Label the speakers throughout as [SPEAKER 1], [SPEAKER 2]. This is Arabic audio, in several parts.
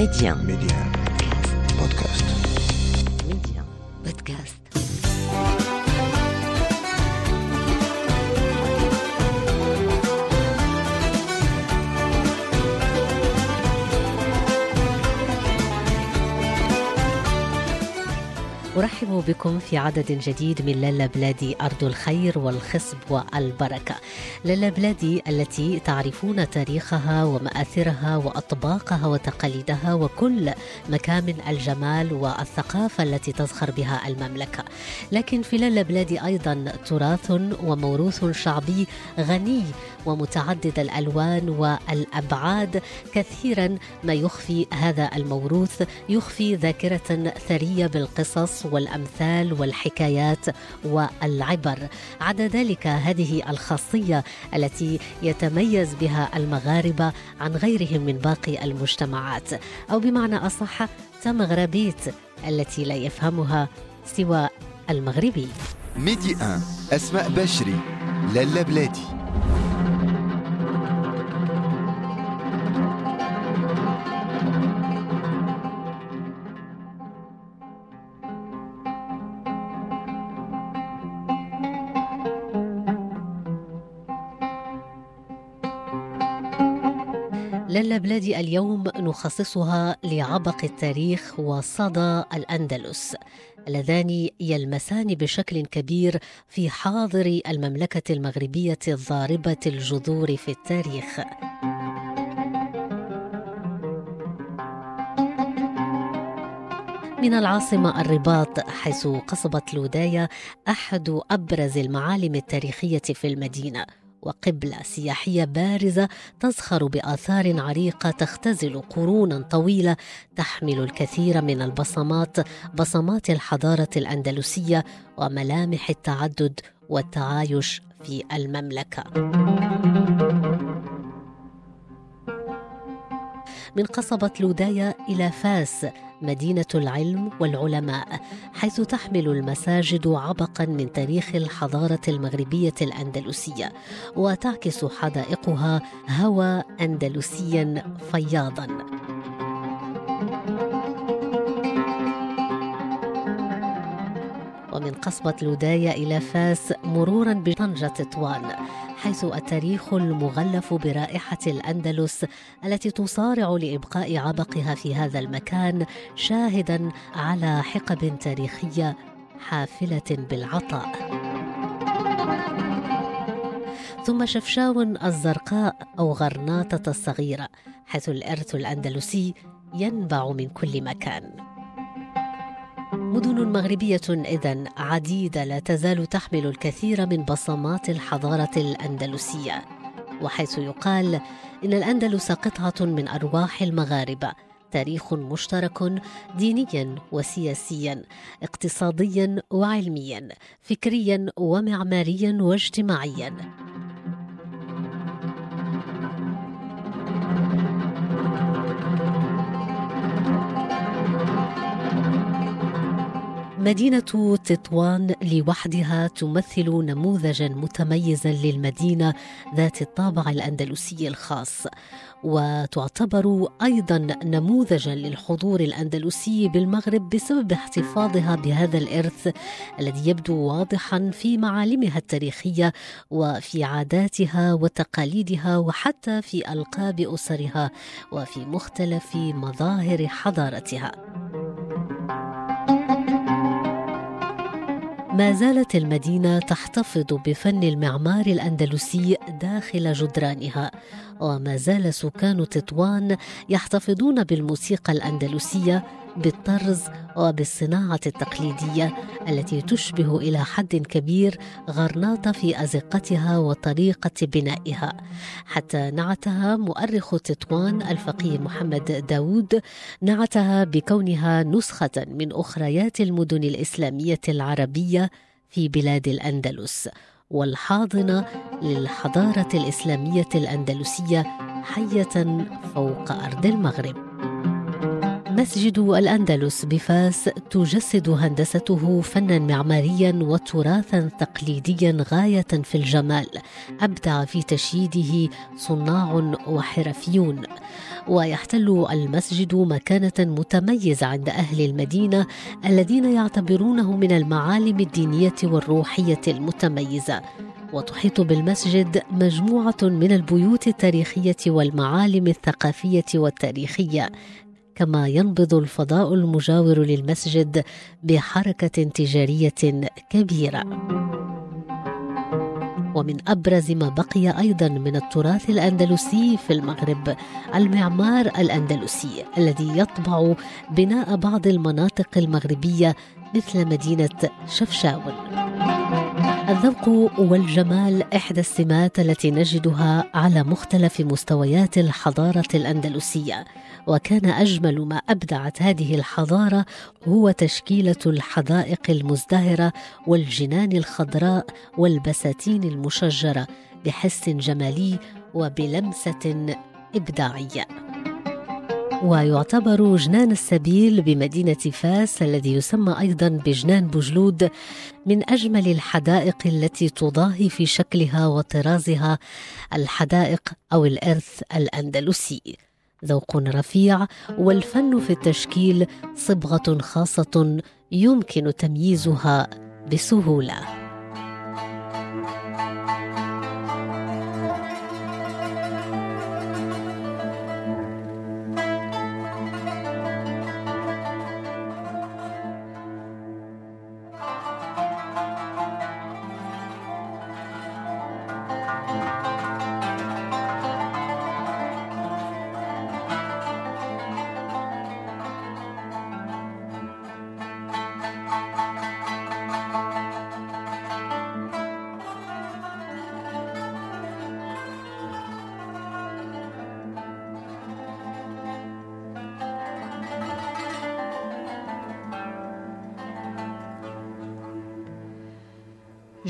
[SPEAKER 1] Médien.
[SPEAKER 2] Médien. Podcast.
[SPEAKER 1] Médien. Podcast. أرحب بكم في عدد جديد من لالا بلادي أرض الخير والخصب والبركة. لالا بلادي التي تعرفون تاريخها ومآثرها وأطباقها وتقاليدها وكل مكامن الجمال والثقافة التي تزخر بها المملكة. لكن في لالا بلادي أيضا تراث وموروث شعبي غني ومتعدد الألوان والأبعاد. كثيرا ما يخفي هذا الموروث. يخفي ذاكرة ثرية بالقصص والأمثال والحكايات والعبر. عدا ذلك هذه الخاصية التي يتميز بها المغاربة عن غيرهم من باقي المجتمعات. أو بمعنى أصح تمغربيت التي لا يفهمها سوى المغربي.
[SPEAKER 3] ميدي 1 أسماء بشري لالا بلادي.
[SPEAKER 1] لالا بلادي اليوم نخصصها لعبق التاريخ وصدى الأندلس. اللذان يلمسان بشكل كبير في حاضر المملكة المغربية الضاربة الجذور في التاريخ. من العاصمة الرباط حيث قصبة لودايا أحد أبرز المعالم التاريخية في المدينة. وقبلة سياحية بارزة تزخر بآثار عريقة تختزل قرونا طويلة تحمل الكثير من البصمات بصمات الحضارة الأندلسية وملامح التعدد والتعايش في المملكة. من قصبة لودايا إلى فاس مدينة العلم والعلماء حيث تحمل المساجد عبقا من تاريخ الحضارة المغربية الأندلسية وتعكس حدائقها هوى أندلسيا فياضا. ومن قصبة لودايا إلى فاس مرورا بطنجة تطوان حيث التاريخ المغلف برائحة الأندلس التي تصارع لإبقاء عبقها في هذا المكان شاهدا على حقب تاريخية حافلة بالعطاء. ثم شفشاو الزرقاء أو غرناطة الصغيرة حيث الإرث الأندلسي ينبع من كل مكان. مدن مغربية إذا عديدة لا تزال تحمل الكثير من بصمات الحضارة الأندلسية وحيث يقال إن الأندلس قطعة من أرواح المغاربة تاريخ مشترك دينيا وسياسيا اقتصاديا وعلميا فكريا ومعماريا واجتماعيا. مدينة تطوان لوحدها تمثل نموذجا متميزا للمدينة ذات الطابع الأندلسي الخاص وتعتبر أيضا نموذجا للحضور الأندلسي بالمغرب بسبب احتفاظها بهذا الإرث الذي يبدو واضحا في معالمها التاريخية وفي عاداتها وتقاليدها وحتى في ألقاب أسرها وفي مختلف مظاهر حضارتها. ما زالت المدينة تحتفظ بفن المعمار الأندلسي داخل جدرانها وما زال سكان تطوان يحتفظون بالموسيقى الأندلسية بالطرز وبالصناعة التقليدية التي تشبه إلى حد كبير غرناطة في أزقتها وطريقة بنائها. حتى نعتها مؤرخ تطوان الفقيه محمد داود نعتها بكونها نسخة من أخريات المدن الإسلامية العربية في بلاد الأندلس والحاضنة للحضارة الإسلامية الأندلسية حية فوق أرض المغرب. مسجد الأندلس بفاس تجسد هندسته فنا معماريا وتراثا تقليديا غاية في الجمال أبدع في تشييده صناع وحرفيون. ويحتل المسجد مكانة متميزة عند أهل المدينة الذين يعتبرونه من المعالم الدينية والروحية المتميزة. وتحيط بالمسجد مجموعة من البيوت التاريخية والمعالم الثقافية والتاريخية كما ينبض الفضاء المجاور للمسجد بحركة تجارية كبيرة. ومن أبرز ما بقي أيضا من التراث الأندلسي في المغرب المعمار الأندلسي الذي يطبع بناء بعض المناطق المغربية مثل مدينة شفشاون. الذوق والجمال إحدى السمات التي نجدها على مختلف مستويات الحضارة الأندلسية. وكان أجمل ما أبدعت هذه الحضارة هو تشكيلة الحدائق المزدهرة والجنان الخضراء والبساتين المشجرة بحس جمالي وبلمسة إبداعية. ويعتبر جنان السبيل بمدينة فاس الذي يسمى أيضا بجنان بوجلود من أجمل الحدائق التي تضاهي في شكلها وطرازها الحدائق أو الإرث الأندلسي. ذوق رفيع والفن في التشكيل صبغة خاصة يمكن تمييزها بسهولة.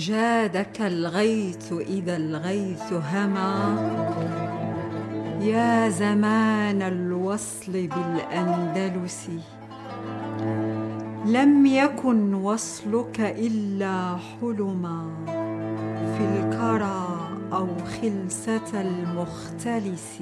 [SPEAKER 4] جادك الغيث إذا الغيث هما. يا زمان الوصل بالأندلس. لم يكن وصلك إلا حلما في الكرى أو خلسة المختلس.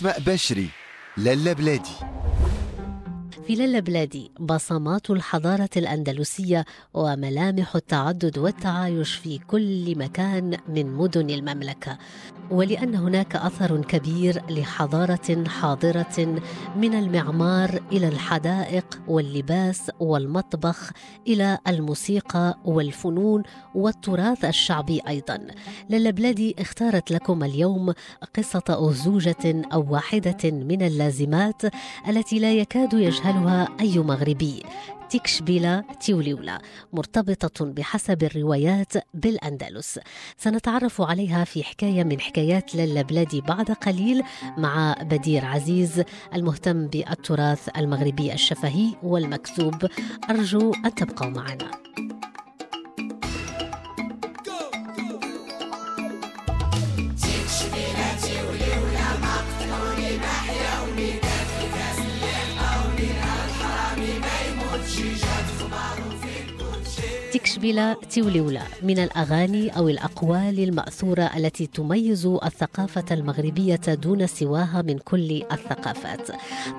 [SPEAKER 3] أسماء بشري لالا بلادي.
[SPEAKER 1] في للا بلادي بصمات الحضارة الأندلسية وملامح التعدد والتعايش في كل مكان من مدن المملكة. ولأن هناك أثر كبير لحضارة حاضرة من المعمار إلى الحدائق واللباس والمطبخ إلى الموسيقى والفنون والتراث الشعبي أيضا. للا بلادي اختارت لكم اليوم قصة أزوجة أو واحدة من اللازمات التي لا يكاد يجهلها أي مغربي. تكشبيلا تيوليولا مرتبطة بحسب الروايات بالأندلس. سنتعرف عليها في حكاية من حكايات للا بلادي بعد قليل مع بدير عزيز المهتم بالتراث المغربي الشفهي والمكتوب أرجو أن تبقوا معنا. تكشبيلا تيوليولا من الأغاني أو الأقوال المأثورة التي تميز الثقافة المغربية دون سواها من كل الثقافات.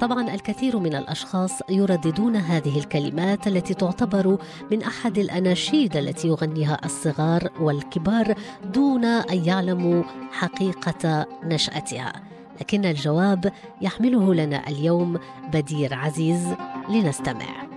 [SPEAKER 1] طبعا الكثير من الأشخاص يرددون هذه الكلمات التي تعتبر من أحد الأناشيد التي يغنيها الصغار والكبار دون أن يعلموا حقيقة نشأتها. لكن الجواب يحمله لنا اليوم بدير عزيز لنستمع.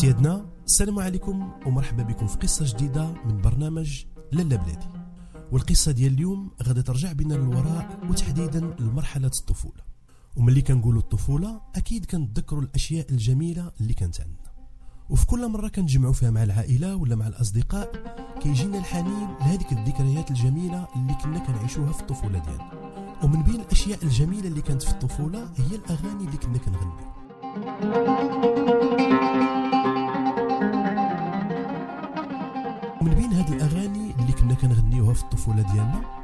[SPEAKER 5] سيادنا السلام عليكم ومرحبا بكم في قصة جديدة من برنامج لالا بلادي. والقصة ديال اليوم غادي ترجع بنا للوراء وتحديدا لمرحلة الطفولة. وملي كنقولوا الطفولة أكيد كنتذكروا الأشياء الجميلة اللي كانت عندنا. وفي كل مرة كنتجمعوا فيها مع العائلة ولا مع الأصدقاء كيجينا الحنين لهذيك الذكريات الجميلة اللي كنا كنعيشوها في الطفولة ديالنا. ومن بين الأشياء الجميلة اللي كانت في الطفولة هي الأغاني اللي كنا كنغنيو. من بين هاد الأغاني اللي كنا كنغنيوها في الطفولة ديالنا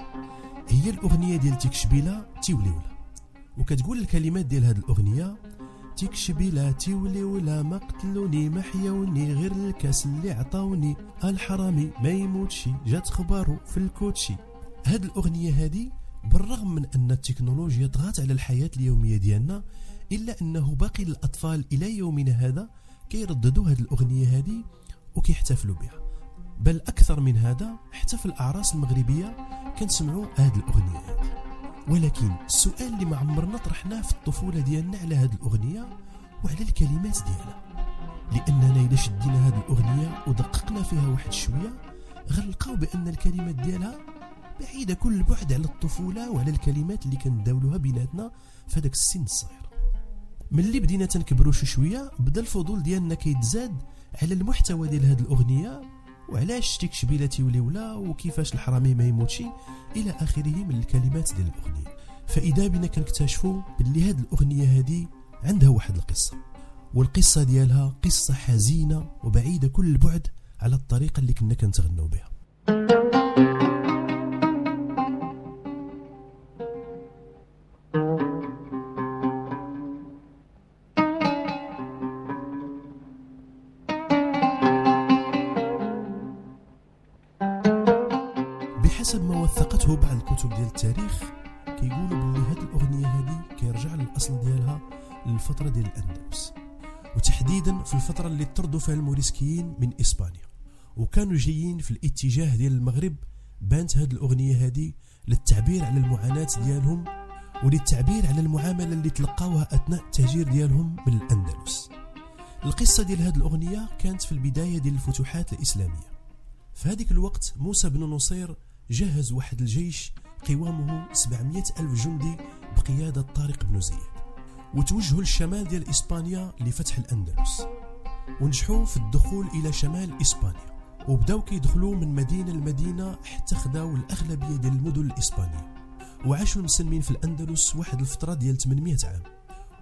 [SPEAKER 5] هي الأغنية ديال تيكشبيلا تيوليولا. وكتقول الكلمات ديال هاد الأغنية تيكشبيلا تيوليولا ما قتلوني ما حيوني غير الكاس اللي عطاوني الحرامي ما يموتشي جات خبارو في الكوتشي. هاد الأغنية هادي بالرغم من أن التكنولوجيا طغات على الحياة اليومية ديالنا إلا أنه باقي الاطفال إلى يومنا هذا كيرددوا هاد الأغنية هادي وكيحتفلوا بها. بل أكثر من هذا حتى في الاعراس المغربيه كنسمعوا هاد الأغنية. هادي ولكن السؤال اللي ما عمرنا طرحناه في الطفولة ديالنا على هاد الأغنية وعلى الكلمات ديالها لأننا الا شدينا هاد الأغنية ودققنا فيها واحد شوية غنلقاو بأن الكلمات ديالها بعيدة كل البعد على الطفولة وعلى الكلمات اللي كنداولوها بيناتنا في هذاك السن الصغير. ملي بدينا تنكبروا شي شوية بدا الفضول ديالنا كيتزاد على المحتوى ديال هذه الأغنية وعلاش تيك شبيلتي ولولا وكيفاش الحرامي ما يموتش؟ إلى آخره من الكلمات ديال الأغنية. فإذا بنا كنكتشفوا باللي هذه الأغنية هذه عندها واحد القصة. والقصة ديالها قصة حزينة وبعيدة كل البعد على الطريقة اللي كنا كنتغنوا بها. فيها الموريسكيين من إسبانيا وكانوا جايين في الاتجاه ديال المغرب بانت هاد الأغنية هادي للتعبير على المعاناة ديالهم وللتعبير على المعاملة اللي تلقاوها أثناء التهجير ديالهم من الاندلس القصة ديال هذه الأغنية كانت في البداية ديال الفتوحات الإسلامية. في هذيك الوقت موسى بن نصير جهز واحد الجيش قوامه 700 ألف جندي بقيادة طارق بن زياد وتوجهوا للشمال ديال إسبانيا لفتح الأندلس. ونجحوا في الدخول إلى شمال إسبانيا. وبداو كيدخلوا من مدينة لمدينة حتى خداو الأغلبية ديال المدن الإسبانية. وعاشوا المسلمين في الأندلس واحد الفترة ديال 800 عام.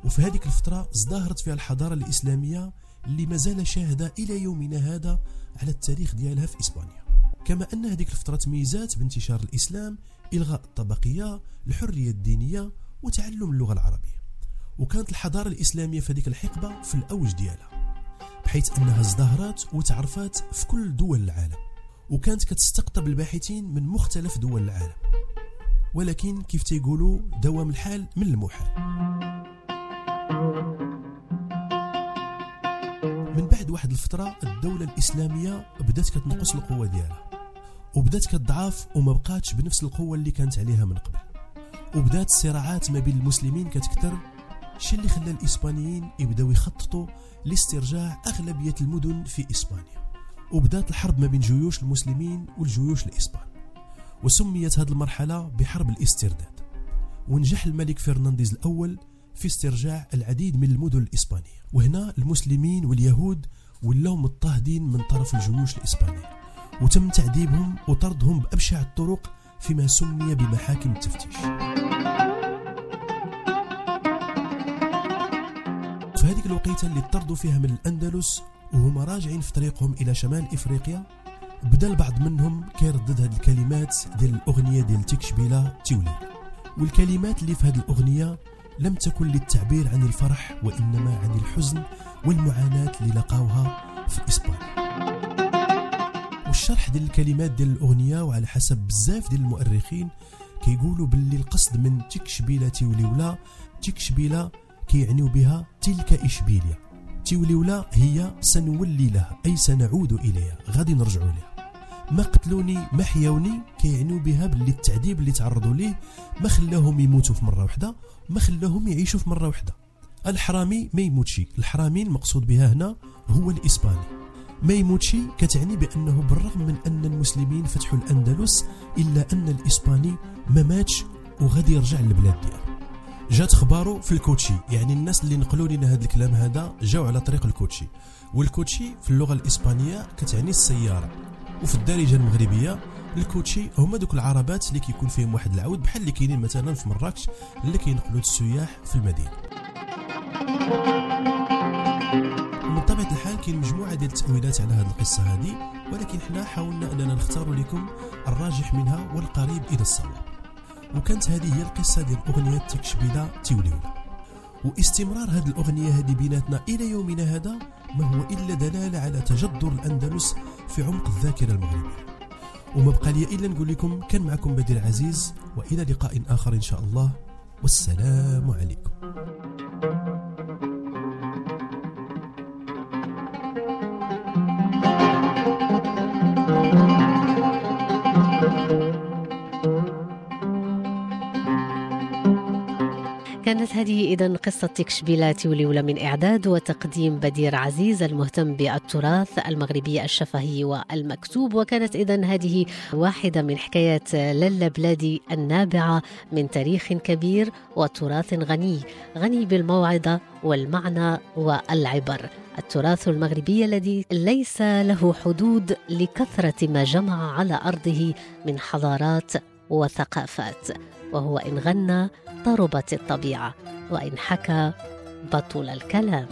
[SPEAKER 5] وفي هذيك الفترة ازدهرت فيها الحضارة الإسلامية اللي مازال شاهدة إلى يومنا هذا على التاريخ ديالها في إسبانيا. كما أن هذيك الفترة تميزات بانتشار الإسلام إلغاء الطبقية الحرية الدينية وتعلم اللغة العربية. وكانت الحضارة الإسلامية في هذيك الحقبة في الأوج ديالها. بحيث أنها ازدهرت وتعرفات في كل دول العالم وكانت كتستقطب الباحثين من مختلف دول العالم. ولكن كيف تيقولوا دوام الحال من المحال. من بعد واحد الفترة الدولة الإسلامية بدأت كتنقص القوة ديالها وبدأت كتضعف وما بقاتش بنفس القوة اللي كانت عليها من قبل. وبدأت الصراعات ما بين المسلمين كتكثر الشيء اللي خلى الإسبانيين يبداو يخططوا لاسترجاع أغلبية المدن في إسبانيا؟ وبدأت الحرب ما بين جيوش المسلمين والجيوش الإسبان. وسميت هذه المرحلة بحرب الاسترداد. ونجح الملك فرنانديز الأول في استرجاع العديد من المدن الإسبانية. وهنا المسلمين واليهود ولاو مضطهدين من طرف الجيوش الإسبانية. وتم تعذيبهم وطردهم بأبشع الطرق فيما سمي بمحاكم التفتيش. هذيك الوقيتة اللي طردوا فيها من الأندلس وهما راجعين في طريقهم إلى شمال إفريقيا. بدا البعض منهم كيردد هذه الكلمات ديال الأغنية ديال تكشبيلة تيولي. والكلمات اللي في هذه الأغنية لم تكن للتعبير عن الفرح وإنما عن الحزن والمعاناة اللي لقاوها في إسبانيا. والشرح ديال الكلمات ديال الأغنية وعلى حسب بزاف ديال المؤرخين كيقولوا باللي القصد من تكشبيلة تيوليولا تكشبيلة كيعنيو بها تلك إشبيليا. تيوليولا هي سنولي لها أي سنعود إليها. غادي نرجعوا لها ما قتلوني ما حياوني كيعنيو بها باللي التعذيب اللي تعرضوا ليه ما خلاهم يموتوا في مرة واحدة ما خلاهم يعيشوا في مرة واحدة الحرامي ما يموتش. الحرامي المقصود بها هنا هو الإسباني. ما يموتش كتعني بأنه بالرغم من أن المسلمين فتحوا الأندلس إلا أن الإسباني ما ماتش وغادي يرجع للبلاد ديالو. جات خبارو في الكوتشي. يعني الناس اللي نقلوا لنا هذا الكلام هذا جاوا على طريق الكوتشي. والكوتشي في اللغة الإسبانية كتعني السيارة. وفي الدارجة المغربية الكوتشي هما دوك العربات اللي كيكون فيهم واحد العود بحال اللي كاينين مثلا في مراكش اللي كينقلوا السياح في المدينة. ومن طبيعة الحال كاين مجموعة ديال التأويلات على هذه القصة هذه ولكن حنا حاولنا أننا نختار لكم الراجح منها والقريب إلى الصواب وكانت هذه هي القصة ديال أغنية تكشبيله تيوليولا واستمرار هذه الأغنية هذه بيناتنا إلى يومنا هذا ما هو إلا دلالة على تجذر الأندلس في عمق الذاكرة المغربية. وما بقى لي إلا نقول لكم كان معكم بدير عزيز وإلى لقاء آخر إن شاء الله. والسلام عليكم.
[SPEAKER 1] كانت هذه إذا قصة تكشبيلات وليولة من إعداد وتقديم بدير عزيز المهتم بالتراث المغربي الشفهي والمكتوب. وكانت إذا هذه واحدة من حكايات للا بلادي النابعة من تاريخ كبير وتراث غني غني بالموعظة والمعنى والعبر. التراث المغربي الذي ليس له حدود لكثرة ما جمع على أرضه من حضارات وثقافات. وهو إن غنى طربت الطبيعة وإن حكى بطل الكلام.